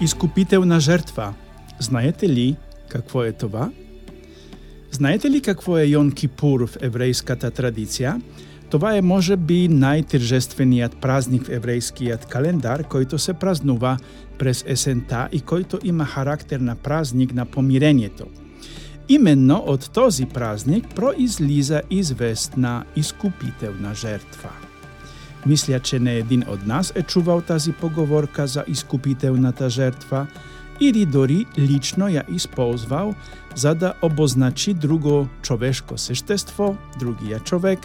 Искупителна жертва. Знаете ли какво е това? Знаете ли какво е Йон Кипур в еврейската традиција? Това е може би најтержествениот празник в еврейскиот календар който се празнува през есента и който има характер на празник на помирението. Именно од този празник произлиза известна искупителна жертва. Мисля, че не един од нас е чувал тази поговорка за искупителната жертва или дори лично ја исползвал за да обозначи друго човешко сештество, другија човек,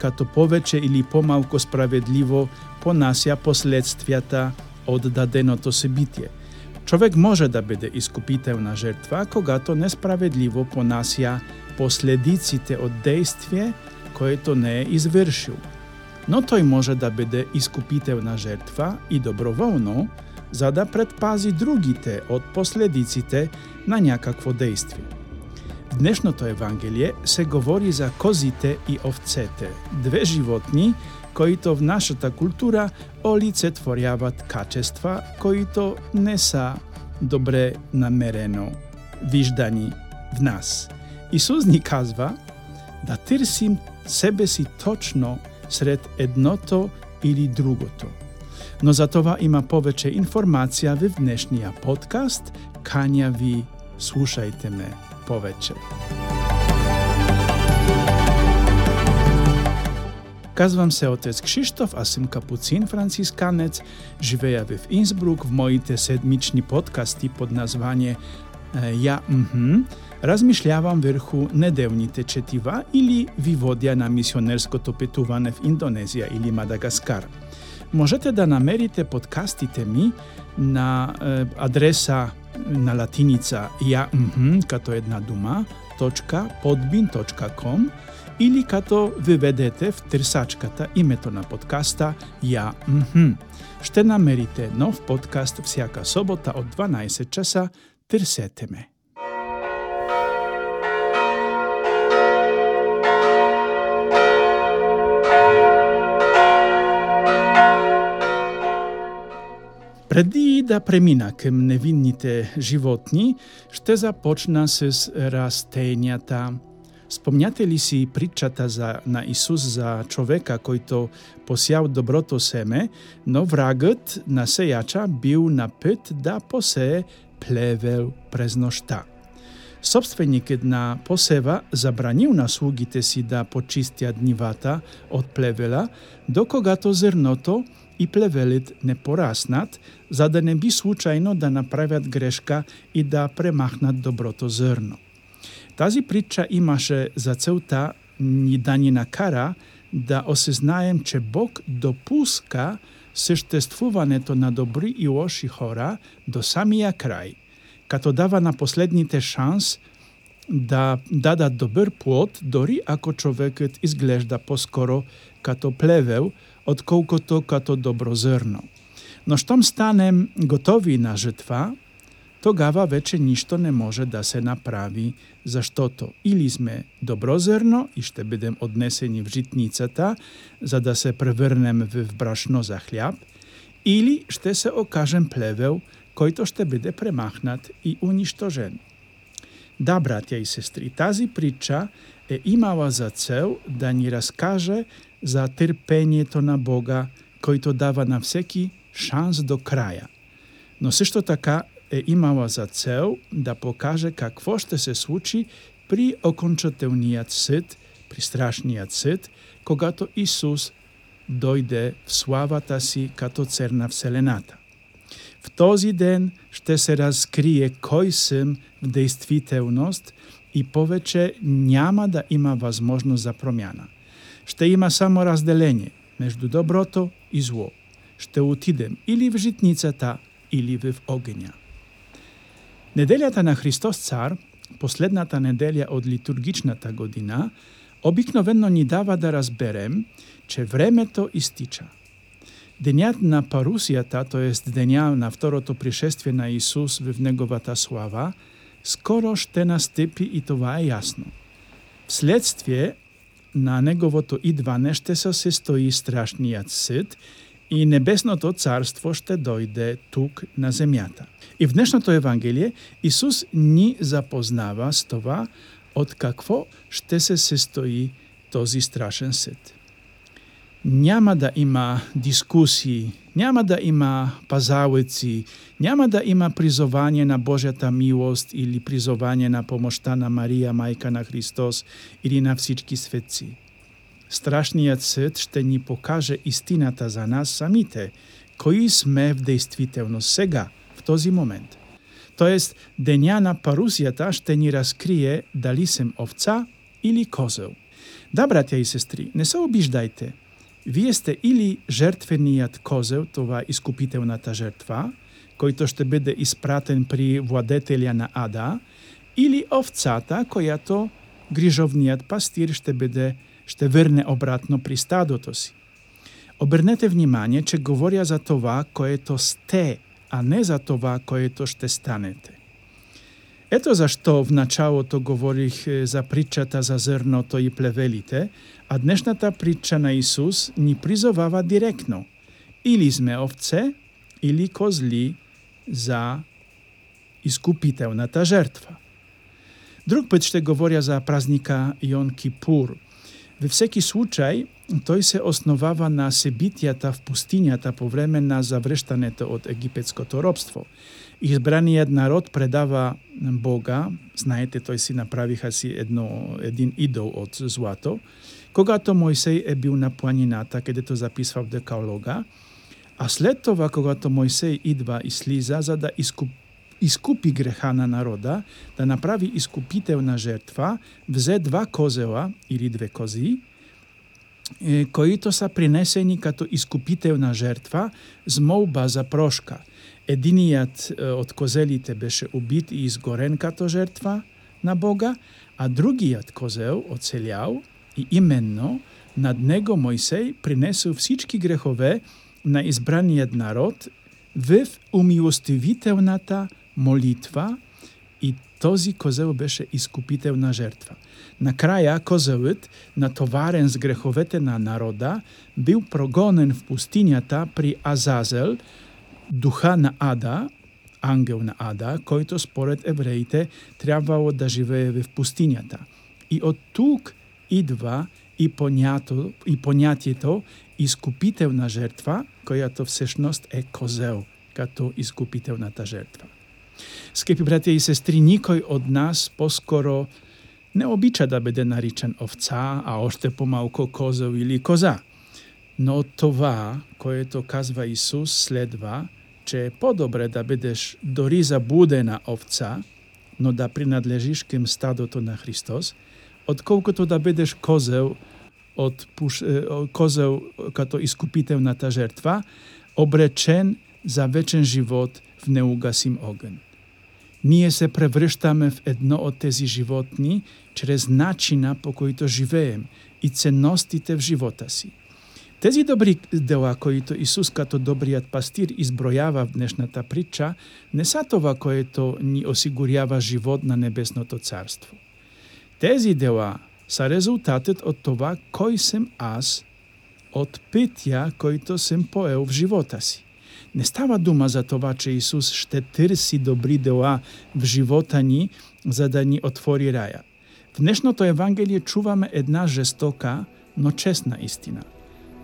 като повеќе или помалку справедливо понася последствијата од даденото себитие. Човек може да биде искупителна жертва когато несправедливо понася последиците од действие което не е извршил. Но тој може да биде искупителна жертва и доброволно, за да предпази другите од последиците на някакво действие. В днешното Евангелие се говори за козите и овцете, две животни които в нашата култура олицетворяват качества които не са добре намерено виждани в нас. Исус ни казва да търсим себе си точно сред едното или другото. Но за това има повеќе информација во днешниот подкаст. Кања ви, слушајте ме повеќе. Казвам се отец Кшиштоф, а сум капуцин францисканец, живеја в Инсбрук, в моите седмични подкасти под название Ја мхм, размишлявам врху неделните четива или ви водја на мисионерското петување в Индонезија или Мадагаскар. Можете да намерите подкастите ми на е, адреса на латиница ја мхм, като една дума, .podbin.com или като виведете в трсачката името на подкаста Ја мхм. Ще намерите нов подкаст всяка собота од 12 часа. Търсете ме. Преди да премина кем невинните животни, ще започна с растенијата. Спомняте ли си притчата за, на Исус за човека којто посјал доброто семе, но врагот на сејача бил на пет да посее плевел през ношта. Собственикот на посева забранил на слугите си да почистиат нивата од плевела, докогато зерното и плевелит не пораснат, за да не би случајно да направят грешка и да премахнат доброто зрно. Тази притча имаше за целта ни да ни накара да осезнаем, че Бог допуска съществуването на добри и лоши хора до самия крај, като дава на последните шанс да дадат добър плод, дори ако човекът изглежда по-скоро като плевел, отколкото като добро зрно. Но штом станем готови на жетва, тогава вече ништо не може да се направи, заштото или сме доброзерно и ще бидем однесени в житницата, за да се преврнем в брашно за хляб, или ще се окажем плевел, който ще биде премахнат и уништожен. Да, братја и сестри, тази прича е имала за цел да ни раскаже за трпението на Бога, којто дава на всеки шанс до краја. Но сешто така е имала за цел да покаже какво ще се случи при окончателниот сит, при страшниот сит, когато Исус дојде в славата си като цер на Вселената. В този ден ще се разкрие кој сум в действителност и повеќе няма да има възможност за промяна. Ще има само разделение между доброто и зло. Ще отидем или в житницата, или в огења. Неделјата на Христос Цар, последната неделја од литургичната година, обикновено ни дава да разберем, че времето истича. Денјат на парусијата, тоест денја на второто пришествие на Исус в неговата слава, скоро ще настепи и това е јасно. Вследствие на неговото идване ще се стои страшниот сит и небесното царство ще дојде тук на земјата. И в днешното Евангелие Исус ни запознава с това од какво ще се состои този страшен сет. Няма да има дискусии, няма да има пазавици, няма да има призование на Божјата милост или призование на помошта на Марија, мајка на Христос или на всички светци. Страшниот сет ще ни покаже истината за нас самите, кои сме в действителност сега, в този момент. Тоест, деня на парусията ще ни разкрие дали сем овца или козел. Да, братја и сестри, не се обиждајте. Вие сте или жертвениот козел, това искупителната жертва, којто ще биде испратен при владетелја на Ада, или овцата, којато грижовниот пастир ще биде ще верне обратно при стадото си. Обернете внимание, че говоря за това, което сте, а не за това, което ще станете. Ето зашто в началото говорих за причата за зърното и плевелите, а днешната притча на Исус ни призовава директно. Или сме овце, или козли за изкупителната жертва. Друг път ще говоря за празника Йон Кипур – Во всеки случај, тој се основава на себитијата в пустињата по време на заврештането од египетското робство. Избраниот народ предава Бога, знаете, тој си направиха си едно, един идол од злато, когато Мојсей е бил на планината, кадето записва в декалога, а след това, когато Мојсей идва и слиза за да iskupi grehana naroda, da naprawi iskupitelna żertwa, wze dwa kozeła, ili dwie kozy, e, koji to sa prineseni kato iskupitelna żertwa z mołba zaproszka. Ediniat e, od kozeli te beše ubit i izgorenka to żertwa na Boga, a drugi jad kozeł oceliał i imenno nad niego Mojsej przyniósł wszystkie grechowe na izbrany jed naród, wyw umiłostywiteł na ta молитва и този козел беше искупителна жертва. На краја козелот, натоварен с греховете на народа, бил прогонен в пустињата при Азазел, духа на Ада, ангел на Ада, којто според евреите требало да живее в пустињата. И од тук идва и, понято, и понятието искупителна жертва, която всешност е козел, като искупителната жертва. Скепи братја и сестри, никој од нас поскоро не обича да биде наричан овца, а още помалко козел или коза. Но това, което казва Исус, следва, че е по-добре да бидеш дори забудена овца, но да принадлежиш към стадото на Христос, отколкото да бидеш козел од пуш, козел като искупителната жертва, обречен за вечен живот в неугасим огън. Ние се превръщаме в едно од тези животни чрез начина по който живеем и ценностите в живота си. Тези добри дела, които Исус като добриот пастир избројава в днешната притча, не са това, което ни осигурява живот на Небесното Царство. Тези дела са резултатот од това, кој сем аз, од питја којто сем поел в живота си. Не става дума за това, че Исус ще търси добри дела в живота ни, за да ни отвори раја. В днешното Евангелие чуваме една жестока, но честна истина.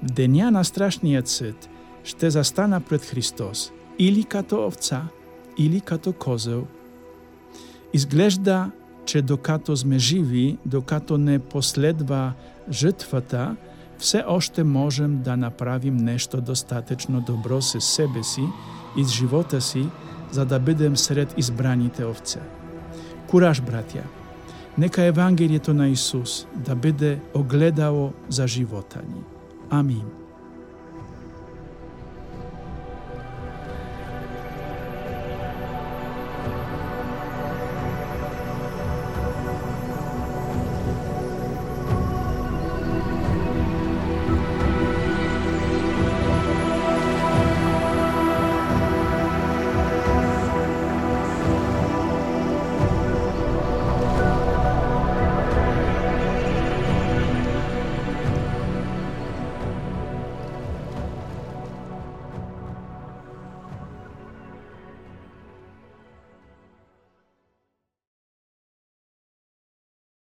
В деня на страшниот съд ще застана пред Христос или като овца, или като козел. Изглежда, че докато сме живи, докато не последва жътвата, все още можем да направим нешто достатъчно добро се себе си и с живота си, за да бидем сред избраните овце. Кураж, братја! Нека Евангелието на Исус да биде огледало за живота ни. Амин.